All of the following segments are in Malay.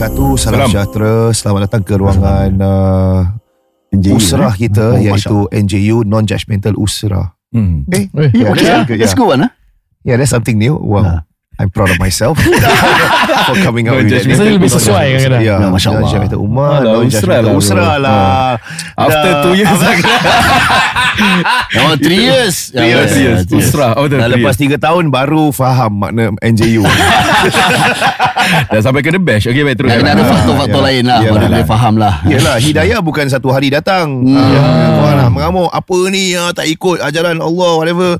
wabarakatuh. Salam, Salam. sejahtera. Selamat datang ke ruangan uh, NJU, Usrah eh? kita Oh, iaitu NJU Non-Judgmental Usrah. Hmm. Eh, Eh, Yeah, okay, that's ah. That's yeah. good one, ah. yeah, that's something new. Wow. Ah. I'm proud of myself for coming out with that. Lebih sesuai kadang-kadang. Ya, Ya, Masya Allah. Non-Judgmental Umar, Alah, Non-Judgmental Usrah lah, Usrah bro. lah. After two years Oh, three years. Three years, yeah, years. Usrah Oh Dah dah lepas 3 tahun baru faham makna NJU. Dah sampai ke the bash Okay baik terus kena ada faktor-faktor lain lah. Baru dia faham lah Yelah hidayah bukan satu hari datang hmm. uh, nak mengamuk Apa ni ah, tak ikut ajaran Allah whatever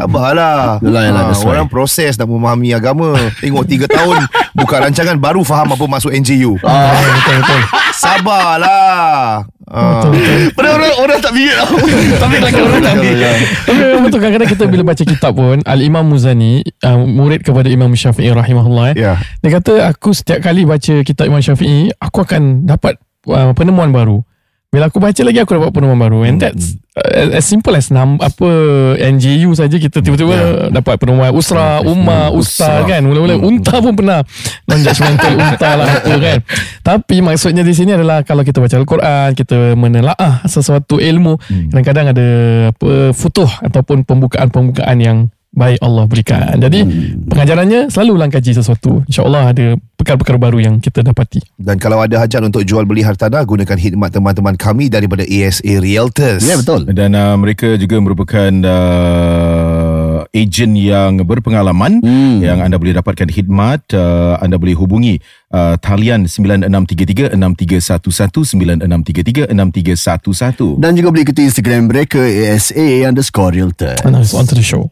Sabarlah Yalah, yalah, Ah, that's right. Orang proses nak memahami agama Tengok 3 tahun Buka rancangan Baru faham apa masuk NJU Ah, betul betul. Sabarlah Ah. Padahal orang, orang tak fikir tau Tapi kadang orang tak ambil. Tapi memang betul kadang-kadang kita bila baca kitab pun Al-Imam Muzani uh, Murid kepada Imam Syafi'i rahimahullah eh, Ya. Dia kata aku setiap kali baca kitab Imam Syafi'i Aku akan dapat uh, penemuan baru bila aku baca lagi aku dapat penemuan baru and that's uh, as simple as nam, apa NJU saja kita tiba-tiba Yeah. dapat penemuan usra, umma, usta kan? Mula-mula unta pun pernah. Non-judgmental unta lah apa kan? Tapi maksudnya di sini adalah kalau kita baca Al-Quran kita menelaah sesuatu ilmu kadang-kadang ada apa futuh ataupun pembukaan-pembukaan yang baik Allah berikan. Jadi pengajarannya selalu ulang kaji sesuatu. insyaAllah ada perkara-perkara baru yang kita dapati. Dan kalau ada hajat untuk jual beli hartanah Gunakan khidmat teman-teman kami Daripada ASA Realtors. Ya betul. Dan uh, mereka juga merupakan uh, Ejen yang berpengalaman Hmm. Yang anda boleh dapatkan khidmat uh, Anda boleh hubungi uh, Talian 9633-6311 9633-6311 Dan juga boleh ikuti Instagram mereka ASA underscore realtor and on to the show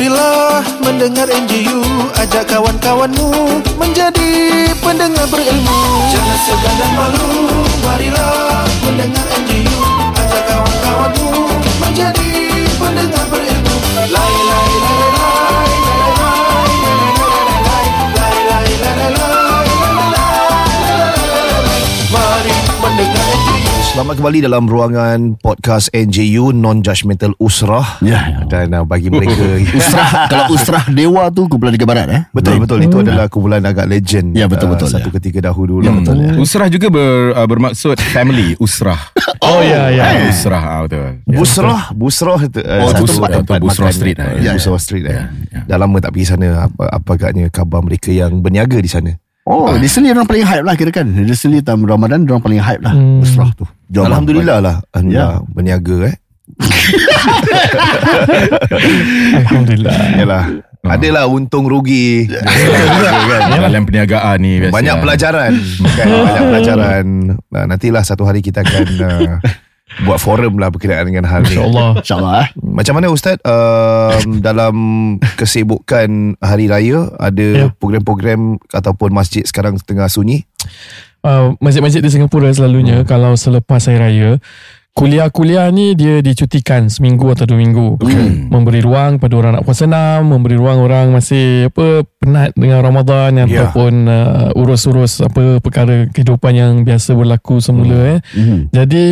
Marilah mendengar NGU Ajak kawan-kawanmu Menjadi pendengar berilmu. Jangan segan dan malu Marilah mendengar NGU Ajak kawan-kawanmu Menjadi pendengar berilmu. Lai lai lai lai Selamat kembali dalam ruangan podcast NJU Non-Judgmental Usrah Ya, ya. Dan uh, bagi mereka Usrah Kalau Usrah Dewa tu Kumpulan Liga Barat eh Betul betul itu adalah kumpulan agak legend. Ya, betul, uh, betul, Satu ya. ketika dahulu Hmm. betul ya. Usrah juga ber, uh, bermaksud family Usrah oh ya ya Eh, Usrah ah, betul Ya. Busrah, Busrah itu uh, Oh, satu Busrah, tempat, Busrah makan. Street, Ya, ya. Busrah Street. Ya, Ya, ya. Dah lama tak pergi sana. Apa apa agaknya khabar mereka yang berniaga di sana. Oh recently orang paling hype lah kira kan Recently tahun Ramadan Orang paling hype lah Hmm. Usrah tu Jual Alhamdulillah lah anda Ya. berniaga eh. Alhamdulillah Yalah. Ah. Adalah untung rugi. kan. Dalam perniagaan ni biasa. Banyak pelajaran kan banyak pelajaran. Nah, nantilah satu hari kita akan uh, buat forum lah berkenaan dengan hal ni. InsyaAllah InsyaAllah eh Macam mana Ustaz um, dalam kesibukan hari raya ada Ya. program-program ataupun masjid sekarang tengah sunyi? uh, Masjid-masjid di Singapura selalunya Kalau selepas Hari Raya Kuliah-kuliah ni dia dicutikan seminggu atau dua minggu. Hmm. Memberi ruang pada orang nak puasa enam, memberi ruang orang masih apa penat dengan Ramadan Ya. ataupun uh, urus-urus apa perkara kehidupan yang biasa berlaku semula eh. Mhm. Jadi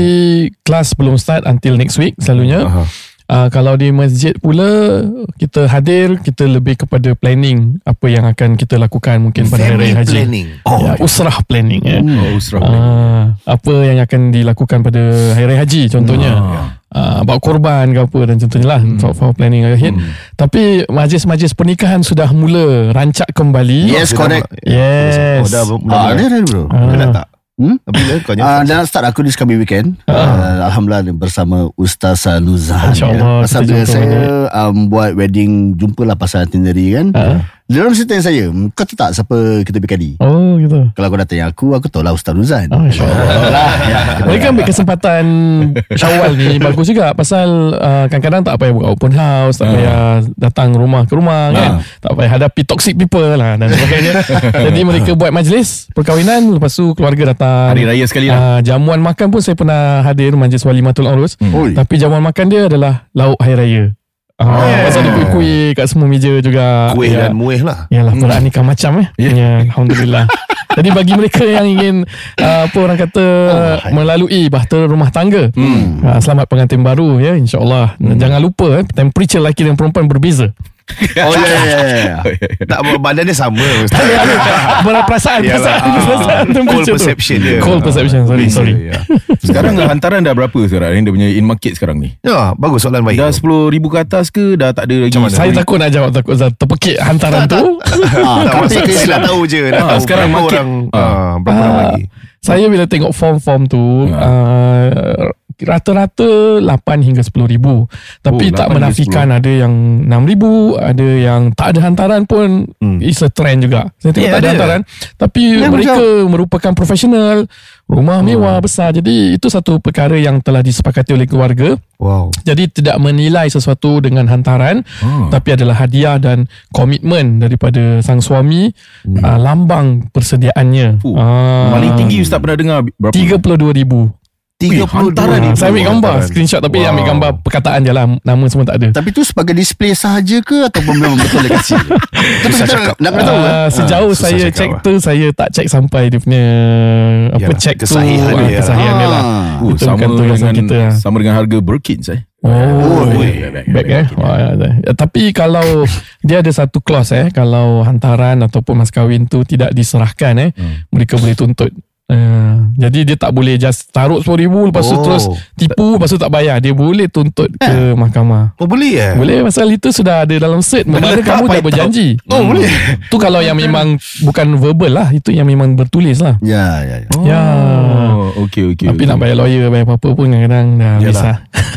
kelas belum start until next week selalunya. Aha. Uh, kalau di masjid pula kita hadir kita lebih kepada planning apa yang akan kita lakukan mungkin pada hari raya haji. planning. Oh, ya, usrah planning eh. Oh, Usrah. Ah, apa yang akan dilakukan pada hari raya haji contohnya. Ah. Ah, bawa korban ke apa dan contohnya lah for, for planning ahead. Hmm. Tapi majlis-majlis pernikahan sudah mula rancak kembali. Yes correct Yes. Oh, dah mula. Ah, ada ada bro Ah. Kena tak? Hmm? Bila kau nyata? dan start aku di Skabi Weekend uh, Alhamdulillah bersama Ustaz Nuzhan InsyaAllah, Pasal kita bila jumpa saya um, buat wedding Jumpalah pasal itinerary kan Ah. Orang mesti tanya saya Kau tahu tak siapa kita BKD Oh gitu. Kalau kau dah tanya aku Aku tahu lah Ustaz Nuzhan Oh, insyaAllah. ya, Mereka ambil kesempatan Syawal ni bagus juga pasal uh, kadang-kadang tak payah buka open house, tak Ah. payah datang rumah ke rumah kan. Tak payah hadapi toxic people lah dan sebagainya. Jadi mereka buat majlis perkahwinan lepas tu keluarga datang. Hari raya sekali lah. Uh, jamuan makan pun saya pernah hadir majlis walimatul urus. Oi. Tapi jamuan makan dia adalah lauk hari raya. Ah, Oh. Pasal ada kuih-kuih kat semua meja juga. Kuih Ya. dan muih lah. Yalah beraneka macam eh. Ya. Ya, alhamdulillah. Jadi bagi mereka yang ingin uh, apa orang kata melalui bahtera rumah tangga, Hmm. uh, selamat pengantin baru ya insyaallah. Jangan lupa eh, temperature lelaki dan perempuan berbeza. Oh ya ya ya. Tak badan dia sama Ustaz. Yalah, perasaan, ah, perasaan cold temperature tu. perception dia. Cold perception sorry sorry. ya. Sekarang hantaran dah berapa sekarang Yang dia punya in market sekarang ni Ya, bagus soalan baik. Dah 10 ribu ke atas ke Dah tak ada lagi Saya takut nak jawab takut Zat terpekik hantaran tu. Ah, tak ke saya nak tahu je. Nak Ah, tahu sekarang market. orang, Ah. ah, berapa orang Ah, lagi. Saya bila tengok form-form tu uh, rata-rata 8 hingga 10 ribu. Tapi Oh, tak 8 hingga menafikan ada yang 6 ribu, ada yang tak ada hantaran pun Hmm. is a trend juga. Saya tengok Ya, tak ada ada. hantaran. Tapi Yang mereka merupakan profesional, rumah mewah besar. Jadi itu satu perkara yang telah disepakati oleh keluarga. Wow. Jadi tidak menilai sesuatu dengan hantaran Ah. tapi adalah hadiah dan komitmen daripada sang suami hmm. uh, lambang persediaannya. Ah. Paling tinggi Ustaz pernah dengar Berapa 32,000. 32 hantaran ni. Saya ambil gambar hantaran. screenshot tapi Wow. ambil gambar perkataan je lah nama semua tak ada. Tapi tu sebagai display sahaja ke ataupun memang betul dia kasih? Susah kita cakap. nak kena tahu kan? Uh, sejauh susah saya check lah. tu saya tak check sampai dia punya apa Yalah, check tu kesahihan ah, dia lah. kesahihan dia lah. Ah. Oh, Itu sama dengan kita lah. sama dengan harga Birkin saya. Oh, oi. back eh. Wah, ya, ya. Tapi kalau dia ada satu clause eh, kalau hantaran ataupun mas kahwin tu tidak diserahkan eh, Hmm. mereka boleh tuntut. Uh, jadi dia tak boleh just taruh RM10,000 lepas tu Oh. terus tipu lepas tu tak bayar. Dia boleh tuntut ke mahkamah. Oh boleh eh? Boleh pasal itu sudah ada dalam Mana letak kamu dah berjanji Oh boleh. Tu kalau yang memang Bukan verbal lah Itu yang memang bertulis lah Ya, ya, ya. Ya Oh, okey okey. Tapi nak bayar lawyer Bayar apa-apa pun Kadang-kadang dah Yalah. bisa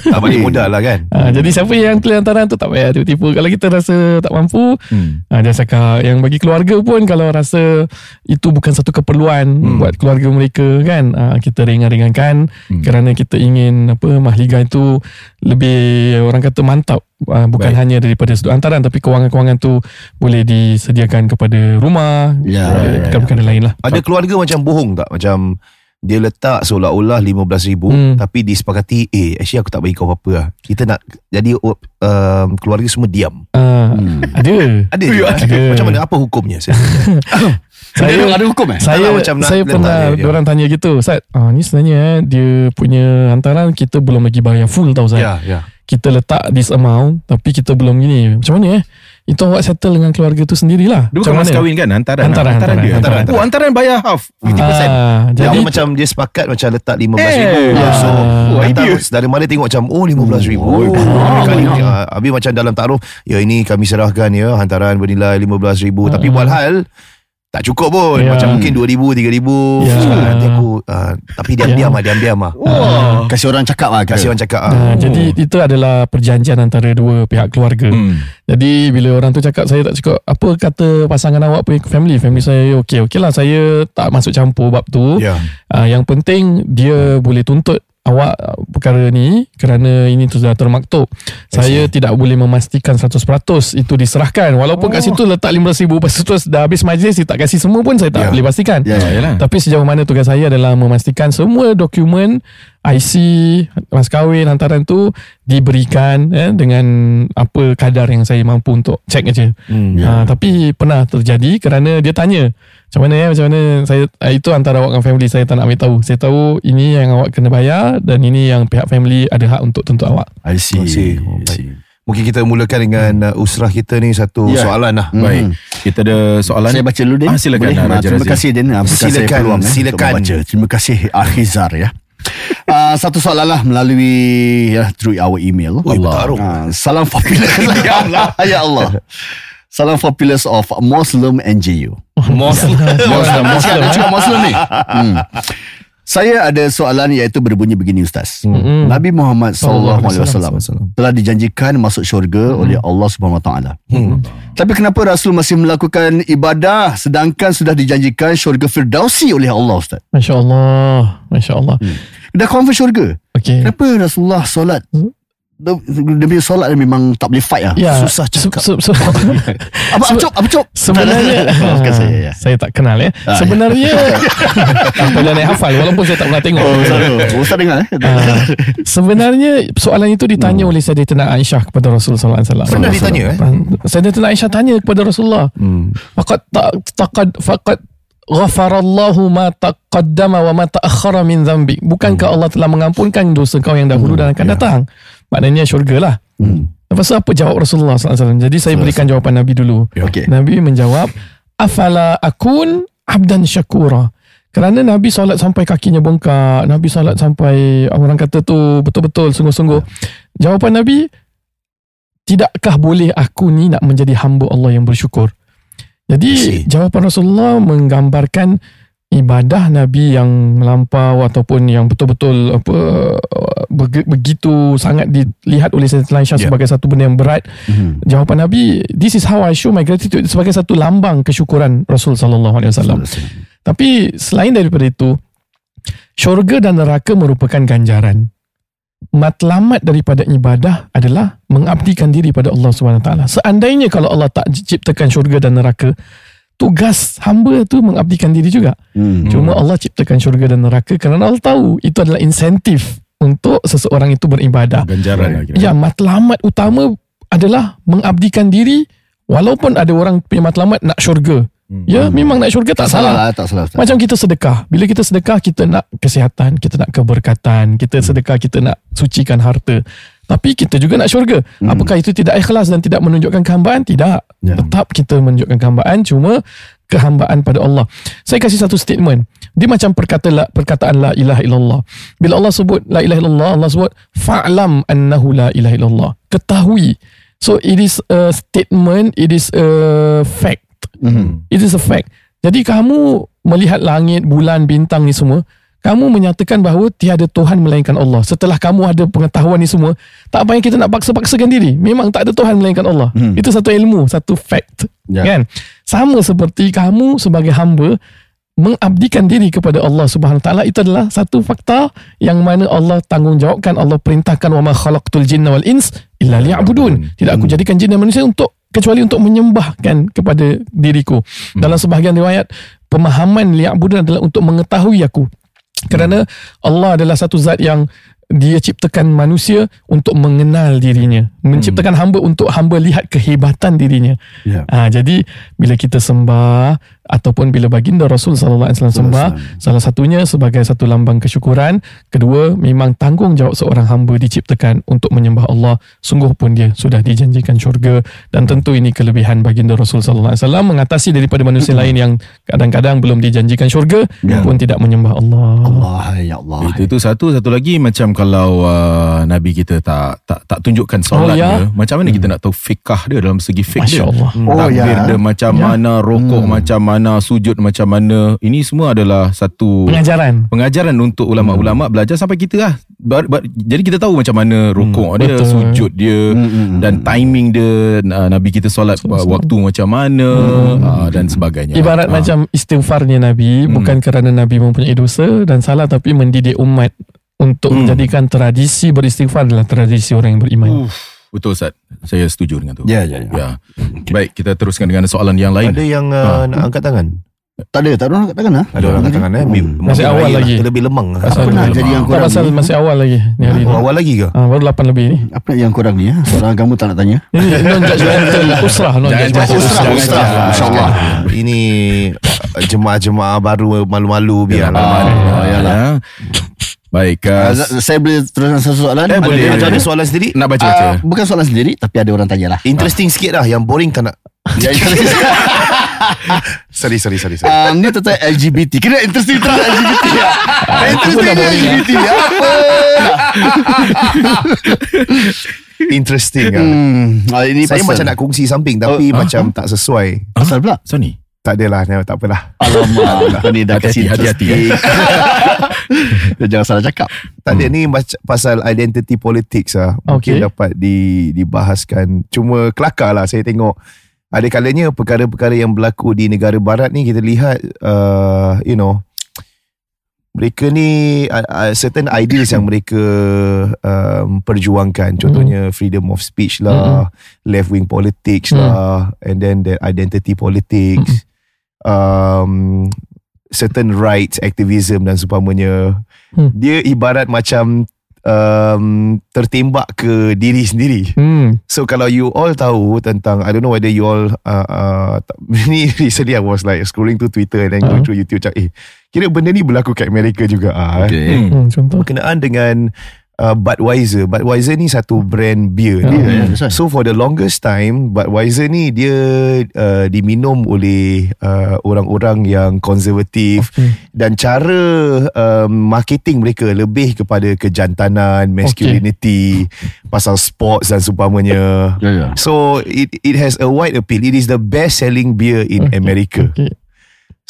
Tak balik modal lah kan? ha, Jadi siapa yang pilih hantaran tu Tak payah tipu-tipu Kalau kita rasa tak mampu Hmm. ha, Dia cakap Yang bagi keluarga pun Kalau rasa Itu bukan satu keperluan Hmm. Buat keluarga mereka kan ha, Kita ringan-ringankan Hmm. Kerana kita ingin Apa Mahliga itu Lebih Orang kata mantap ha, Bukan Baik. hanya daripada sudut hantaran Tapi kewangan-kewangan tu Boleh disediakan kepada rumah Ya, uh, ya, ya. Perkara-perkara lain lah Ada keluarga macam bohong tak? Macam dia letak seolah-olah RM15,000 Hmm. tapi disepakati eh actually aku tak bagi kau apa-apa lah. Kita nak jadi um, keluarga semua diam. uh, Hmm. Ada Ada je. ada. Macam mana apa hukumnya? Saya Saya ada, ada hukum eh? Saya Tak macam nak saya pernah dia, dia. orang tanya gitu Ustaz ah, Ni sebenarnya eh, Dia punya hantaran Kita belum lagi bayar full tau Ustaz ya, ya. Kita letak this amount Tapi kita belum gini Macam mana eh Itu awak settle dengan keluarga tu sendirilah Dia Macam bukan mas mana? kahwin kan Hantaran Hantaran, hantaran, dia hantaran, Oh hantaran bayar half 50% ah, Jadi Jadi macam dia sepakat macam letak RM15,000 Eh, yeah. So oh, hantar idea. Saudara mara tengok macam Oh RM15,000 oh, oh, ni ah, Habis macam dalam taruh Ya ini kami serahkan ya Hantaran bernilai RM15,000 Tapi Ah. walhal Tak cukup pun Ya. Macam mungkin RM2,000 RM3,000 Ya. so, Nanti aku ah, Tapi diam-diam Ya. lah Diam-diam lah Oh. Kasih orang cakap lah. Kasih orang cakap ah. ah, Jadi itu adalah perjanjian antara dua pihak keluarga Hmm. Jadi bila orang tu cakap Saya tak cakap Apa kata pasangan awak punya family Family saya okey Okey lah saya tak masuk campur bab tu Ya. Uh, yang penting dia boleh tuntut awak uh, perkara ni kerana ini tu sudah termaktub. Saya tidak boleh memastikan 100% itu diserahkan. Walaupun oh. kat situ letak RM15,000 lepas tu terus dah habis majlis dia tak kasih semua pun saya tak Ya. boleh pastikan. Ya, ya. Yalah. Tapi sejauh mana tugas saya adalah memastikan semua dokumen IC, mas kahwin, hantaran tu diberikan eh, dengan apa kadar yang saya mampu untuk check aja. Hmm. Ha, tapi pernah terjadi kerana dia tanya macam mana ya macam mana saya ah, itu antara awak dengan family saya tak nak ambil tahu. Saya tahu ini yang awak kena bayar dan ini yang pihak family ada hak untuk tuntut awak. I see. I see. Oh, I see. Mungkin kita mulakan dengan uh, usrah kita ni Satu Ya. soalan lah Hmm. Baik. Kita ada soalan. Saya baca dulu Din Ah, silakan, Boleh? Raja Terima kasih Din ah, Silakan, peluang, eh, silakan. membaca. Terima kasih Akhizar ya Uh, satu soalan lah melalui ya, through our email. Ui, bertarung. Uh, salam popular ya Allah. ya Allah. Salam popular of Muslim NGU. Muslim. Muslim, Muslim, dia cakap Muslim ni. Hmm. Saya ada soalan iaitu berbunyi begini Ustaz. Mm-mm. Nabi Muhammad sallallahu alaihi wasallam telah dijanjikan masuk syurga oleh Allah Subhanahu wa taala. Hmm. Tapi kenapa Rasul masih melakukan ibadah sedangkan sudah dijanjikan syurga Firdausi oleh Allah Ustaz? Masya Allah. Masya Allah. Dah confirm syurga. Okay. Kenapa Rasulullah solat dia, dia punya solat dia memang tak boleh fight lah. Ya, Susah cakap. Se- se- se- Apa apa cop, apa cop? Sebenarnya saya ya. Saya tak kenal ya Ah, Sebenarnya Apa yang saya hafal Walaupun saya tak pernah tengok Oh, Ustaz, Ustaz dengar eh? Ah, sebenarnya soalan itu ditanya oleh Sayyidatina Aisyah kepada Rasulullah SAW. Pernah ditanya, eh? Sayyidatina Aisyah tanya kepada Rasulullah. Hmm. Fakat tak takad fakat ghafarallahu ma taqaddama wa ma ta'akhkhara min dhanbi. Bukankah Allah telah mengampunkan dosa kau yang dahulu dan akan datang? Maknanya syurga lah. Hmm. Lepas tu apa jawab Rasulullah SAW? Jadi saya berikan jawapan Nabi dulu. Okey. Nabi menjawab, Afala akun abdan syakura. Kerana Nabi solat sampai kakinya bongkak, Nabi solat sampai orang kata tu betul-betul sungguh-sungguh. Jawapan Nabi, tidakkah boleh aku ni nak menjadi hamba Allah yang bersyukur? Jadi jawapan Rasulullah menggambarkan ibadah Nabi yang melampau ataupun yang betul-betul apa beg- begitu sangat dilihat oleh Sayyidina Aisyah Ya. sebagai satu benda yang berat Hmm. jawapan Nabi this is how I show my gratitude sebagai satu lambang kesyukuran Rasul sallallahu alaihi wasallam. Tapi selain daripada itu syurga dan neraka merupakan ganjaran. Matlamat daripada ibadah adalah mengabdikan diri pada Allah Subhanahu Taala. Seandainya kalau Allah tak ciptakan syurga dan neraka, tugas hamba tu mengabdikan diri juga. Hmm. Cuma Allah ciptakan syurga dan neraka kerana Allah tahu itu adalah insentif untuk seseorang itu beribadah. Ganjaran kira. Ya, matlamat utama adalah mengabdikan diri walaupun ada orang punya matlamat nak syurga. Hmm. Ya, memang nak syurga tak, Tak salah. salah, tak salah. Ustaz. Macam kita sedekah. Bila kita sedekah, kita nak kesihatan, kita nak keberkatan, kita sedekah, kita nak sucikan harta. Tapi kita juga nak syurga. Hmm. Apakah itu tidak ikhlas dan tidak menunjukkan kehambaan? Tidak. Ya. Tetap kita menunjukkan kehambaan, cuma kehambaan pada Allah. Saya kasih satu statement. Dia macam perkata la, perkataan la ilaha illallah. Bila Allah sebut la ilaha illallah, Allah sebut fa'lam annahu la ilaha illallah. Ketahui. So it is a statement, it is a fact. Hmm. It is a fact. Jadi kamu melihat langit, bulan, bintang ni semua, kamu menyatakan bahawa tiada Tuhan melainkan Allah. Setelah kamu ada pengetahuan ni semua, tak payah kita nak paksa-paksakan diri. Memang tak ada Tuhan melainkan Allah. Hmm. Itu satu ilmu, satu fact. Ya. Kan? Sama seperti kamu sebagai hamba mengabdikan diri kepada Allah Subhanahu Taala itu adalah satu fakta yang mana Allah tanggungjawabkan Allah perintahkan wa ma khalaqtul jinna wal ins illa liya'budun. Tidak aku jadikan jin dan manusia untuk kecuali untuk menyembahkan kepada diriku. Dalam sebahagian riwayat pemahaman liya'budun adalah untuk mengetahui aku. Kerana Allah adalah satu zat yang dia ciptakan manusia untuk mengenal dirinya. Menciptakan hamba untuk hamba lihat kehebatan dirinya. Ya. Ha, jadi bila kita sembah ataupun bila baginda Rasul sallallahu alaihi wasallam sembah, salah satunya sebagai satu lambang kesyukuran, kedua memang tanggungjawab seorang hamba diciptakan untuk menyembah Allah. Sungguh pun dia sudah dijanjikan syurga dan tentu ini kelebihan baginda Rasul sallallahu alaihi wasallam mengatasi daripada manusia lain yang kadang-kadang belum dijanjikan syurga Ya. pun tidak menyembah Allah. Allah, ya Allah. Itu tu satu satu lagi macam kalau uh, nabi kita tak tak tak tunjukkan solat Oh, ya? dia, macam mana kita nak tahu fikah dia dalam segi fik dia? Allah. Oh, Takbir ya. dia macam Ya. mana, rokok Hmm. macam mana, sujud macam mana. Ini semua adalah satu Pengajaran. pengajaran untuk ulama-ulama belajar sampai kita lah. Bar, bar, jadi kita tahu macam mana rokok dia, betul. sujud dia Hmm, hmm, hmm. dan timing dia Nabi kita solat uh, waktu macam mana uh, dan sebagainya. Ibarat Ah. macam istighfarnya Nabi Hmm. bukan kerana Nabi mempunyai dosa dan salah tapi mendidik umat untuk Hmm. menjadikan tradisi beristighfar adalah tradisi orang yang beriman. Uff, betul Ustaz. Saya setuju dengan tu. Ya, ya, ya. Ya. Baik, kita teruskan dengan soalan yang lain. Ada yang uh, nak angkat tangan? Tak ada, tak ada orang kat tangan ha? Ada orang angkat tangan eh. Hmm. Masih awal raya lagi. Lah. Terlebih lemang. Pasal- Apa nak Lemah. jadi yang Tak korang pasal ni? masih awal lagi ni hari ni. Oh, awal lagi ke? Ah, baru 8 lebih ni. Apa nak yang korang ni ha? Soalan kamu tak nak tanya? Ini non-judgmental usrah. Jangan Non-judgmental judge usrah. Judge. InsyaAllah. Ini uh, jemaah-jemaah baru malu-malu biar. Ah, Ah, yalah. Baik, Uh, uh, saya boleh teruskan satu soalan? Eh, boleh. Macam ada soalan sendiri? nak baca-baca. Uh, bukan soalan sendiri Tapi ada orang tanya lah Interesting sikit lah. Yang boring tak nak. Ya, Sorry, sorry, sorry. sorry. um, Ni tentang LGBT Kena interesting tentang LGBT ya. Interesting tentang boring, LGBT Apa Interesting lah. hmm, ah, Ini Saya pasal macam nak kongsi something Tapi Oh, macam tak sesuai Pasal pula So ni. Tak adalah Tak apalah Alamak Kau ni dah kasi hati-hati. Jangan salah cakap Tak ada ni mac- pasal identity politics lah. Mungkin dapat di, dibahaskan. Cuma kelakar lah saya tengok. Ada kalanya perkara-perkara yang berlaku di negara barat ni kita lihat uh, you know mereka ni uh, uh, certain ideals yang mereka um, perjuangkan contohnya freedom of speech lah left wing politics Mm. lah and then the identity politics um, certain rights activism dan seumpamanya Hmm. dia ibarat macam um, tertembak ke diri sendiri. Hmm. So kalau you all tahu tentang I don't know whether you all uh, uh, ni recently I was like scrolling to Twitter and then uh-huh. going through YouTube cak, eh kira benda ni berlaku kat Amerika juga ah. Okay. Hmm. Hmm, contoh. Berkenaan dengan uh, Budweiser. Budweiser ni satu brand beer. Ah. Dia. Yeah. So for the longest time Budweiser ni dia uh, diminum oleh uh, orang-orang yang konservatif Okay. dan cara um, marketing mereka lebih kepada kejantanan, masculinity, pasal sports dan seumpamanya. Ya, ya. So it it has a wide appeal. It is the best selling beer in Okay. America. Okay.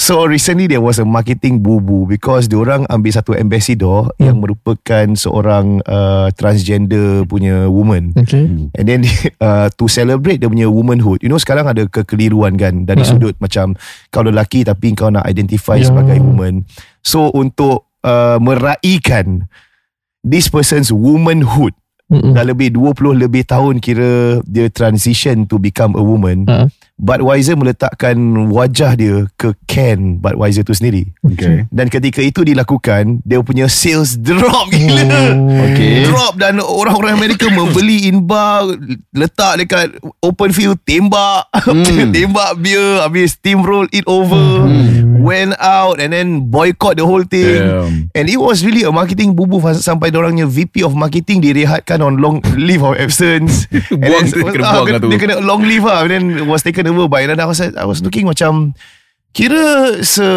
So recently there was a marketing boo-boo because diorang ambil satu ambassador Hmm. yang merupakan seorang uh, transgender punya woman. Okay. And then uh, to celebrate dia punya womanhood. You know sekarang ada kekeliruan kan dari Ha. sudut macam kau lelaki tapi kau nak identify Ya. sebagai woman. So untuk uh, meraihkan this person's womanhood Mm-mm. dah lebih 20 lebih tahun kira dia transition to become a woman. Ha. Budweiser meletakkan wajah dia ke can Budweiser tu sendiri. Okay. Dan ketika itu dilakukan, dia punya sales drop gila. Oh. Okay. Drop dan orang-orang Amerika membeli in bar, letak dekat open field, tembak, Hmm. tembak beer, habis steamroll it over, went out and then boycott the whole thing. Damn. And it was really a marketing bubu sampai orangnya VP of marketing direhatkan on long leave of absence. And Buang then- tu, kena ah, buang lah tu. Dia kena long leave lah. And then was taken over by another. I was, I was looking macam kira se,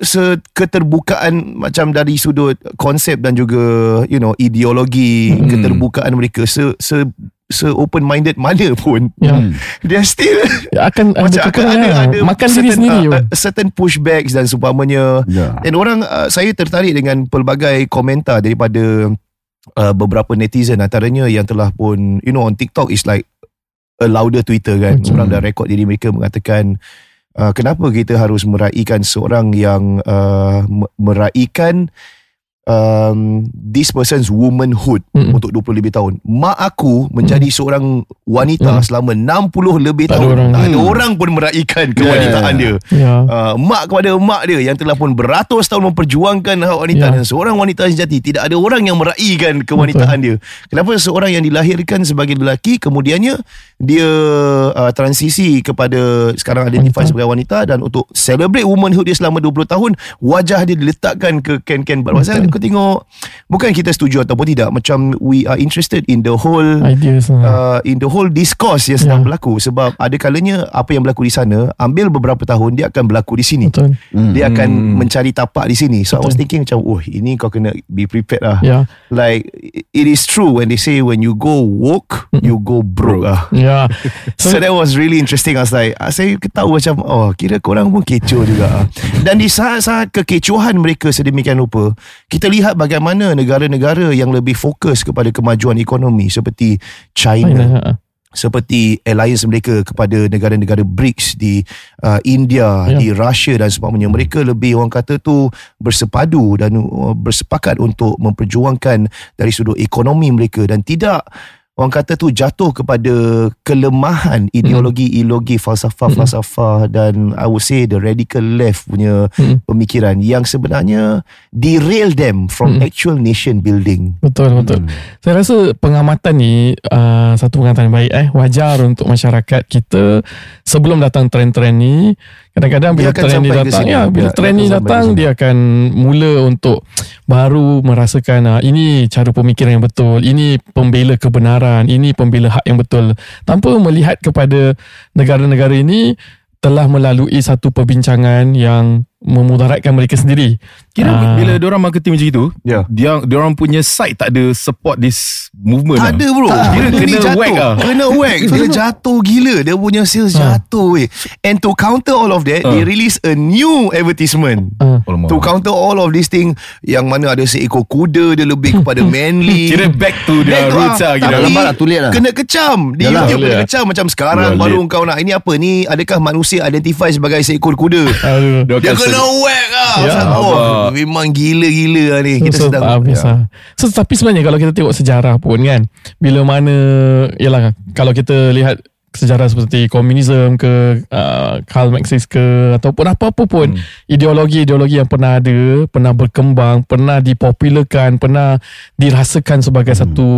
se keterbukaan macam dari sudut konsep dan juga you know ideologi Hmm. keterbukaan mereka se se se open minded mana pun Ya. Hmm. dia still Akan ada macam akan kekurangan ada, lah. ada Makan diri certain, sendiri. uh, uh, certain pushbacks dan seumpamanya Ya. dan orang uh, saya tertarik dengan pelbagai komentar daripada uh, beberapa netizen antaranya yang telah pun you know on TikTok is like a louder Twitter kan. Okay. Orang dah rekod diri mereka mengatakan uh, kenapa kita harus meraihkan seorang yang uh, me- meraihkan um, this person's womanhood Mm-mm. untuk 20 lebih tahun. Mak aku menjadi seorang wanita Mm. selama 60 lebih Tak ada tahun. orang. tak ada Hmm. orang pun meraihkan kewanitaan dia. Ya. Uh, mak kepada mak dia yang telah pun beratus tahun memperjuangkan hak wanita Ya. dan seorang wanita sejati tidak ada orang yang meraihkan kewanitaan dia. Kenapa seorang yang dilahirkan sebagai lelaki kemudiannya dia uh, transisi kepada sekarang identify Wanita. sebagai wanita dan untuk celebrate womanhood dia selama 20 tahun wajah dia diletakkan ke can-can Budweiser. Betul. Aku tengok bukan kita setuju ataupun tidak macam we are interested in the whole Ideas lah. uh, in the whole discourse yang sedang Ya. berlaku sebab ada kalanya apa yang berlaku di sana ambil beberapa tahun dia akan berlaku di sini Betul. Hmm. dia akan Hmm. mencari tapak di sini so I was Betul. thinking macam oh ini kau kena be prepared lah Ya. like it is true when they say when you go woke you go broke ah Ya. So that was really interesting I was like Saya tahu macam Oh kira korang pun kecoh juga. Dan di saat-saat kekecohan mereka Sedemikian rupa Kita lihat bagaimana Negara-negara yang lebih fokus Kepada kemajuan ekonomi Seperti China Ha. seperti alliance mereka kepada negara-negara BRICS di uh, India, Ya. di Russia dan sebagainya. Mereka lebih orang kata tu bersepadu dan uh, bersepakat untuk memperjuangkan dari sudut ekonomi mereka dan tidak orang kata tu jatuh kepada kelemahan ideologi-ideologi falsafah-falsafah dan I would say the radical left punya Hmm. pemikiran yang sebenarnya derail them from Hmm. actual nation building. Betul betul. Saya rasa pengamatan ni uh, satu pengamatan yang baik eh wajar untuk masyarakat kita sebelum datang trend-trend ni kadang-kadang bila Dia trend ni datang ya bila Dia- trend ni datang dia akan mula untuk baru merasakan uh, ini cara pemikiran yang betul, ini pembela kebenaran, ini pembela hak yang betul. Tanpa melihat kepada negara-negara ini telah melalui satu perbincangan yang memudaratkan mereka sendiri. Kira Ah. bila diorang marketing macam itu, Ya. dia diorang punya site tak ada support this movement. Tak lah. ada bro Kira Benda ni kena jatuh. whack lah. Kena whack Dia jatuh gila Dia punya sales Ha. jatuh weh And to counter all of that Ha. They release a new advertisement Uh. To counter all of these thing Yang mana ada seekor kuda Dia lebih kepada manly Kira back to their Back roots ah, lah kira. tapi Lambat lah, late lah. Kena kecam Di Yalah. YouTube Boleh kena lah. kecam Macam sekarang Yalah, baru kau nak Ini apa ni Adakah manusia identify sebagai seekor kuda aduh. Dia Dia kena whack lah Ya, Macam, Oh abang. memang gila-gila lah ni Kita so, sedang habis ya. lah. So, tapi sebenarnya kalau kita tengok sejarah pun kan, bila mana, yalah kalau kita lihat sejarah seperti komunisme ke uh, Karl Marx ke ataupun apa-apa pun hmm. ideologi-ideologi yang pernah ada pernah berkembang pernah dipopularkan pernah dirasakan sebagai hmm. satu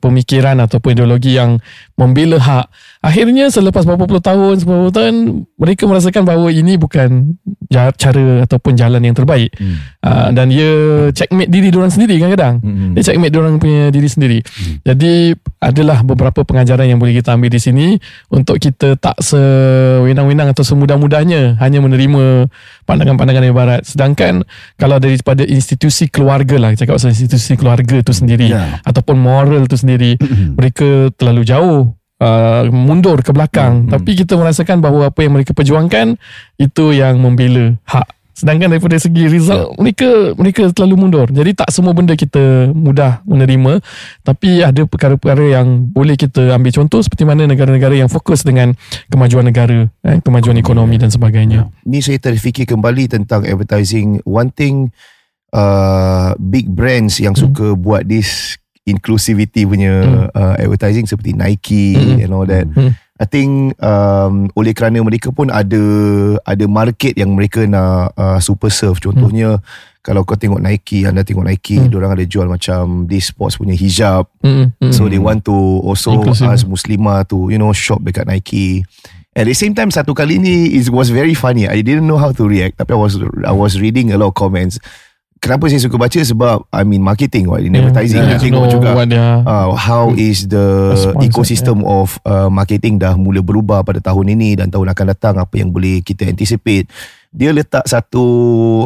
pemikiran ataupun ideologi yang membela hak akhirnya selepas beberapa puluh tahun beberapa tahun mereka merasakan bahawa ini bukan cara ataupun jalan yang terbaik hmm. uh, dan dia checkmate diri diorang sendiri kadang-kadang hmm. dia checkmate diorang punya diri sendiri hmm. jadi adalah beberapa pengajaran yang boleh kita ambil di sini untuk kita tak sewenang-wenang atau semudah-mudahnya hanya menerima pandangan-pandangan dari barat sedangkan kalau daripada institusi keluarga lah cakap pasal institusi keluarga tu sendiri yeah. ataupun moral tu sendiri mereka terlalu jauh Uh, mundur ke belakang. Hmm, tapi kita merasakan bahawa apa yang mereka perjuangkan itu yang membela hak. Sedangkan daripada segi result yeah. mereka mereka terlalu mundur. Jadi tak semua benda kita mudah menerima. Tapi ada perkara-perkara yang boleh kita ambil contoh seperti mana negara-negara yang fokus dengan kemajuan negara eh, kemajuan ekonomi dan sebagainya. Yeah. ni saya terfikir kembali tentang advertising. One thing uh, big brands yang hmm. suka buat this inclusivity punya mm. uh, advertising seperti Nike mm. and all that. Mm. I think um, oleh kerana mereka pun ada ada market yang mereka nak uh, super serve. Contohnya mm. kalau kau tengok Nike, anda tengok Nike, mm. orang ada jual macam this sports punya hijab. Mm. Mm. So they want to also Inclusive. ask muslimah to you know shop dekat Nike. At the same time satu kali ni it was very funny. I didn't know how to react tapi I was I was reading a lot of comments kenapa saya suka baca? Sebab I mean marketing what in yeah, advertising yeah, tengok juga uh, how is the ecosystem yeah. of uh, marketing dah mula berubah pada tahun ini dan tahun akan datang. Apa yang boleh kita anticipate? Dia letak satu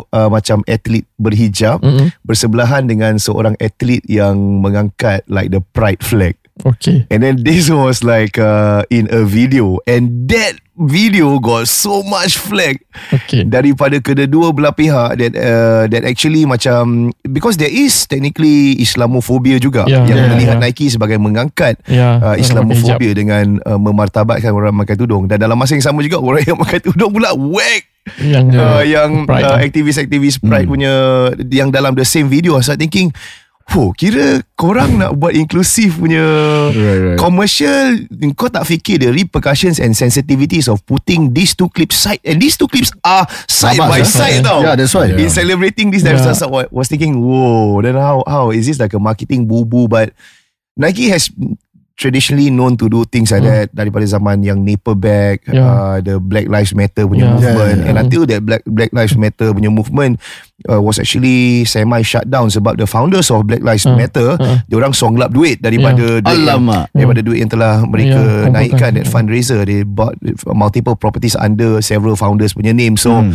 uh, macam atlet berhijab mm-hmm. bersebelahan dengan seorang atlet yang mengangkat like the pride flag Okay. And then this was like uh, in a video and that video got so much flag okay. daripada kedua belah pihak that uh, that actually macam because there is technically Islamophobia juga yeah, yang yeah, melihat yeah. Nike sebagai mengangkat yeah, uh, Islamophobia dengan uh, memartabatkan orang pakai tudung dan dalam masa yang sama juga orang yang pakai tudung pula whack yang uh, yang uh, aktivis-aktivis pride hmm. punya yang dalam the same video I start thinking Oh, kira korang nak buat inklusif punya right, right. commercial kau tak fikir the repercussions and sensitivities of putting these two clips side and these two clips are side Labas, by eh? side tau yeah that's right in yeah. celebrating this yeah. I was thinking whoa then how how is this like a marketing boo boo but Nike has traditionally known to do things like hmm. that daripada zaman yang Nickelback, yeah. uh, the Black Lives Matter punya yeah. movement, yeah, yeah. and until that Black Black Lives Matter punya movement uh, was actually semi shut down sebab the founders of Black Lives uh, Matter, uh. dia orang songlap duit daripada yeah. duit yang, daripada duit yang telah mereka yeah, naikkan that fundraiser, they bought multiple properties under several founders punya name, so. Hmm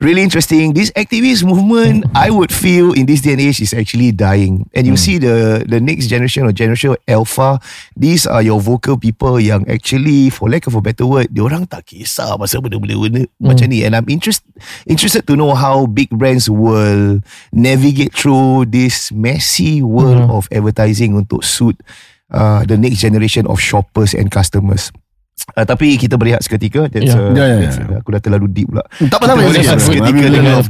really interesting. This activist movement, I would feel in this day and age is actually dying. And you mm. see the the next generation or generation alpha, these are your vocal people yang actually, for lack of a better word, orang tak kisah pasal benda-benda mm. macam ni. And I'm interest, interested to know how big brands will navigate through this messy world mm. of advertising untuk suit uh, the next generation of shoppers and customers. Uh, tapi kita berehat seketika. That's, yeah. Uh, yeah, yeah, yeah. Aku dah terlalu deep pula. Tak apa-apa Berehat seketika dengan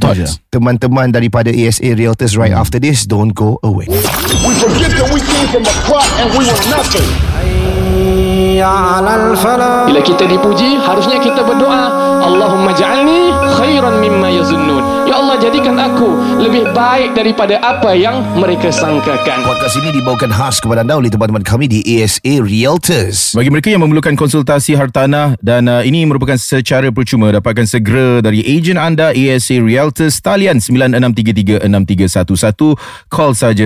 Teman-teman daripada ASA Realtors Right mm. after this Don't go away. We forget that we came from a crop And we were nothing. Bila kita dipuji Harusnya kita berdoa Allahumma ja'alni khairan mimma yazunnun. Ya jadikan aku Lebih baik daripada apa yang mereka sangkakan. Podcast ini dibawakan khas kepada anda Oleh teman-teman kami di ASA Realtors. Bagi mereka yang memerlukan konsultasi hartanah Dan uh, ini merupakan secara percuma Dapatkan segera dari ejen anda ASA Realtors Talian 9633-6311 Call saja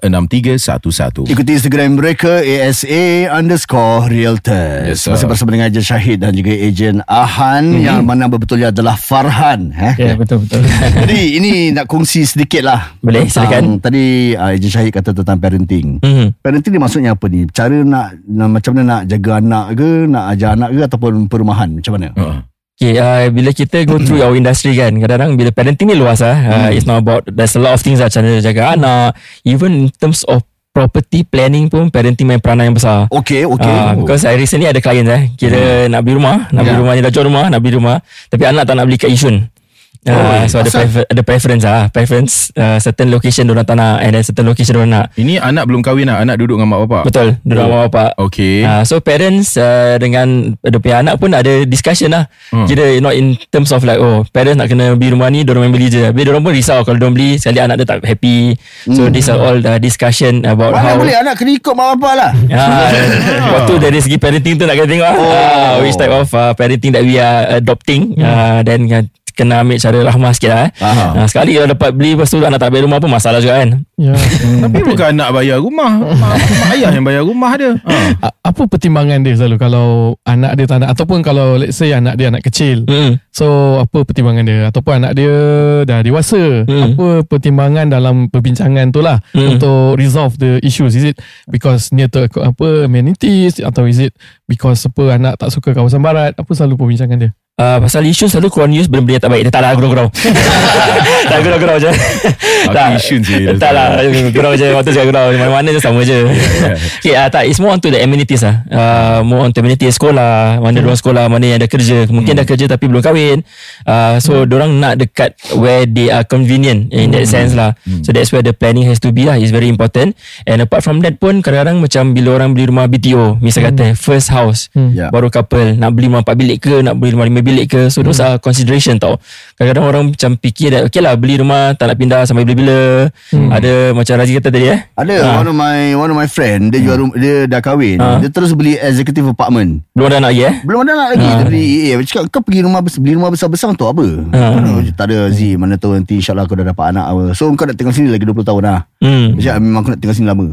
9633-6311 Ikuti Instagram mereka ASA underscore Realtors. Yes, Masih bersama dengan Ejen Syahid Dan juga Ejen Ahan mm-hmm. Yang mana betulnya adalah Farhan eh? Ya yeah, betul-betul Jadi ini nak kongsi sedikit lah Boleh silakan Tadi uh, Ejen Syahid kata tentang parenting mm-hmm. Parenting ni maksudnya apa ni Cara nak, nak Macam mana nak jaga anak ke Nak ajar anak ke Ataupun perumahan Macam mana uh. Okay, uh, bila kita go through our industry kan Kadang-kadang bila parenting ni luas lah uh, It's not about There's a lot of things lah Macam mana jaga anak Even in terms of property planning pun parenting main peranan yang besar. Okay, okay. Uh, because I recently ada client eh, kira hmm. nak beli rumah, nak yeah. beli rumah, ni dah jual rumah, nak beli rumah, tapi anak tak nak beli kat Yishun. Uh, so ada prefer, ada preference ah, preference uh, certain location orang tak nak and then certain location orang nak. Ini anak belum kahwin lah Anak duduk dengan mak bapak Betul, duduk oh. bapak. Okay Uh, so parents uh, dengan dia punya anak pun ada discussion lah. Hmm. Hmm. Kira not in terms of like oh parents nak kena beli rumah ni diorang main beli je. Habis diorang pun risau kalau diorang beli sekali anak dia tak happy. So these are all the discussion about Mana how boleh anak kena ikut mak bapak lah. Ah, waktu dari segi parenting tu nak kena tengok oh. uh, which type of uh, parenting that we are adopting uh, then uh, kena ambil cara rahmah sikit lah eh. Uh, sekali kalau dapat beli lepas tu anak tak bayar rumah pun masalah juga kan. Ya. Tapi bukan anak bayar rumah Mak, mak ayah yang bayar rumah dia ha. Apa pertimbangan dia selalu kalau anak dia tak nak ataupun kalau let's say anak dia anak kecil. Hmm. So apa pertimbangan dia ataupun anak dia dah dewasa. Hmm. Apa pertimbangan dalam perbincangan tu lah Hmm. untuk resolve the issues. Is it because near to apa amenities atau is it because apa anak tak suka kawasan barat? Apa selalu perbincangan dia? Uh, pasal isu selalu korang use benda-benda yang tak baik. Dia tak lah gurau-gurau Tak gurau-gurau je. Aku Yishun je. Tak lah. Gurau je. Waktu cakap gurau Mana-mana je sama je. Okay, uh, Tak. It's more on to the amenities lah. Uh, More on to amenities. Sekolah. Mana hmm. sekolah Mana yang ada kerja. Mungkin dah kerja Tapi belum kahwin. Uh, So hmm. orang nak dekat Where they are convenient In that sense lah. So that's where the planning has to be lah. It's very important. And apart from that pun Kadang-kadang macam Bila orang beli rumah BTO Misal kata First house Ya. Baru couple Nak beli rumah 4 bilik ke Nak beli rumah 5 bilik ke. So those are consideration tau. Kadang-kadang orang macam fikir that Okay lah beli rumah Tak nak pindah sampai bila-bila. Ada macam Razi kata tadi eh? Ada Ah. one of my one of my friend dia jual rumah, dia dah kahwin. Ah. Dia terus beli executive apartment. Belum ada anak lagi eh? Belum ada anak lagi. Dia beli EA Dia cakap kau pergi rumah Beli rumah besar-besar untuk apa. Mana, Tak ada Z Mana tahu nanti InsyaAllah kau dah dapat anak apa. So kau nak tinggal sini Lagi 20 tahun lah. Hmm. Dia cakap memang aku nak tinggal sini lama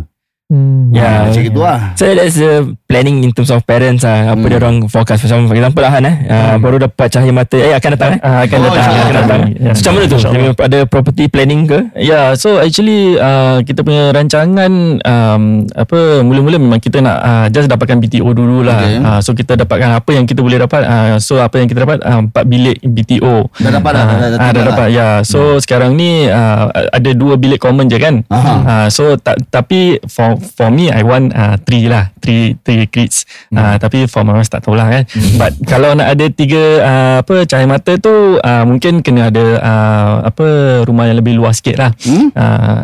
Hmm. Ya. Macam gitu lah So that's uh, planning in terms of parents lah. Apa dia orang forecast Macam for example lah Han eh uh, Baru dapat cahaya mata Eh akan datang eh Ah, akan Oh, datang. Akan datang Ya. So macam mana tu. Ada property planning ke Ya, so actually uh, kita punya rancangan um, apa mula-mula memang kita nak uh, just dapatkan BTO dulu lah. Okay. Uh, so kita dapatkan apa yang kita boleh dapat. Uh, so apa yang kita dapat uh, 4 bilik BTO. Dah dapat dah, dah- dah- dah Ah, dah tinggal dapat. Ya. So sekarang ni uh, ada dua bilik common je kan. Uh, so ta- tapi for for me I want uh, three lah, three three kids. Uh, tapi for my wife tak tahulah kan. But kalau nak ada tiga uh, apa cahaya mata tu uh, mungkin kena ada uh, apa rumah yang lebih luas sikit lah. Hmm? Uh,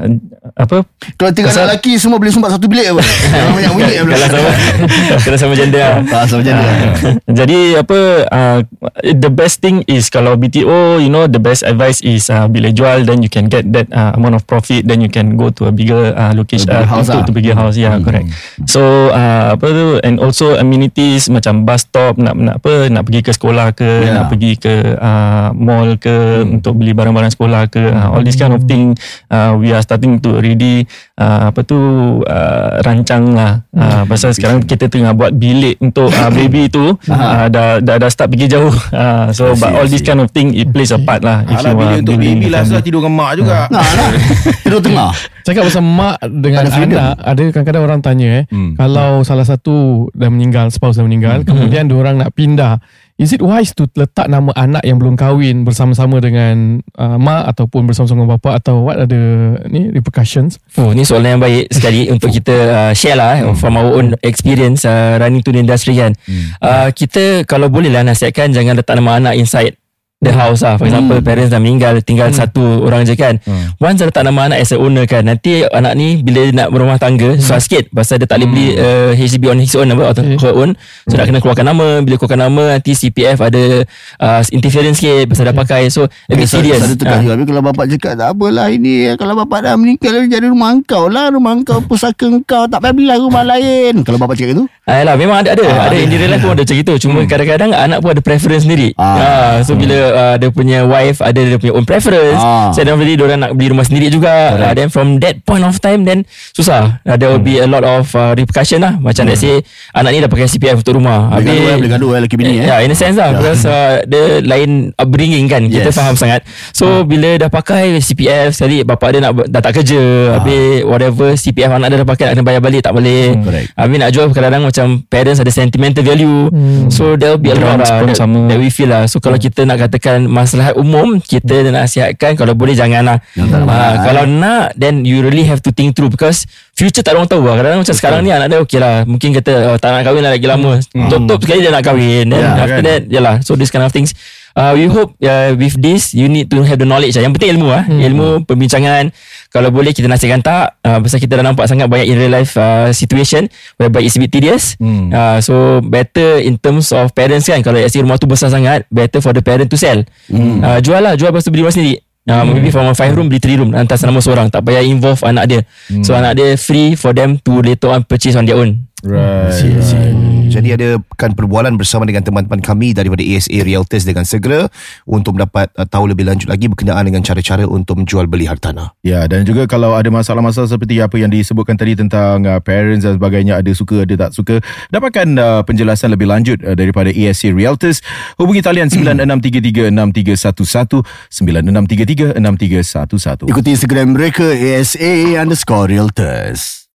apa Kalau tiga Pasal- anak lelaki Semua boleh sumbat satu bilik apa banyak bilik apa Kalau sama Kalau sama gender lah sama mana Jadi apa uh, the best thing is kalau BTO you know the best advice is uh, bila jual then you can get that uh, amount of profit then you can go to a bigger uh, location A bigger uh, house to, lah. to bigger house yeah Hmm. correct. So uh, apa tu and also amenities macam bus stop nak nak apa nak pergi ke sekolah ke Yeah. nak pergi ke uh, mall ke untuk beli barang-barang sekolah ke uh, all this kind of thing uh, we are starting to already uh, apa tu uh, rancang lah. Uh, pasal sekarang kita tengah buat bilik untuk uh, baby tu uh, dah, dah dah start pergi jauh. Uh, so but all this kind of thing it plays a part lah if Alah you are untuk baby lah. Zah tidur dengan mak juga. Nah lah Tidur tengah. Cakap pasal mak dengan anak Ada kadang-kadang orang tanya eh Hmm. Kalau salah satu dah meninggal Spouse dah meninggal Kemudian orang nak pindah Is it wise to letak nama anak yang belum kahwin Bersama-sama dengan uh, mak Ataupun bersama-sama dengan bapa Atau what are the ni, repercussions Oh, ni soalan yang baik sekali untuk kita uh, share lah eh, from our own experience uh, running to the industry kan. Uh, kita kalau boleh lah nasihatkan jangan letak nama anak inside the house lah. For example, parents dah meninggal, tinggal satu orang je kan. Once dah letak nama anak as a owner kan, nanti anak ni bila nak berumah tangga, susah sikit. Pasal dia tak boleh beli uh, HDB on his own apa, atau her own. So nak kena keluarkan nama, bila keluarkan nama nanti CPF ada uh, interference sikit. Pasal dah pakai. So a bit serious. Ada tukar Ah. Tapi kalau bapak cakap Tak apalah ini. Kalau bapak dah meninggal Jadi rumah engkau lah. Rumah engkau Pusaka engkau. Tak payah belilah rumah lain. Kalau bapak cakap itu Ayolah memang ada ada. Ah, ada in real life pun ada macam itu cuma kadang-kadang anak pun ada preference sendiri. Ah. ah. so bila uh, dia punya wife ada dia punya own preference Ah. so then dia orang nak beli rumah sendiri juga. Uh, then from that point of time then susah. Uh, there will be a lot of uh, repercussion lah. Macam let's say anak ni dah pakai CPF untuk rumah. Boleh gaduh eh Boleh gaduh eh Lelaki bini eh Ya, yeah, in a sense lah Because uh, dia lain upbringing kan Kita Yes. faham sangat. So bila dah pakai CPF Sekali bapak dia nak dah tak kerja Habis whatever CPF anak dia dah pakai Nak kena bayar balik tak boleh. Correct. Habis nak jual kadang-kadang macam Parents ada sentimental value. So there will be a lot lah that, sama. that we feel lah. So kalau kita nak katakan Masalah umum Kita nasihatkan Kalau boleh jangan lah. Nak Ah, mahal. Kalau nak Then you really have to think through Because Future tak ada orang tahu lah. Kadang-kadang macam sekarang ni Anak dia okay lah. Mungkin kata oh, Tak nak kahwin lah lagi lama. Top-top sekali dia nak kahwin. Then Ya, after kan? that Yalah. So this kind of things uh, we hope uh, with this you need to have the knowledge lah. Yang penting ilmu ah. Hmm. Ilmu perbincangan kalau boleh kita nasihatkan tak uh, pasal kita dah nampak sangat banyak in real life uh, situation whereby it's a bit tedious. Hmm. Uh, so better in terms of parents kan kalau actually rumah tu besar sangat better for the parent to sell. Hmm. Uh, jual lah jual lepas tu beli rumah sendiri. Uh, hmm. Maybe from a five room Beli three room Atas nama seorang Tak payah involve anak dia hmm. So anak dia free For them to later on Purchase on their own Right. See, see. Jadi ada kan perbualan bersama dengan teman-teman kami daripada ASA Realtors dengan segera untuk mendapat uh, tahu lebih lanjut lagi berkenaan dengan cara-cara untuk menjual beli hartanah. Ya dan juga kalau ada masalah-masalah seperti apa yang disebutkan tadi tentang uh, parents dan sebagainya ada suka ada tak suka dapatkan uh, penjelasan lebih lanjut uh, daripada ASA Realtors hubungi talian 96336311 96336311 Ikuti Instagram mereka ASA underscore Realtors.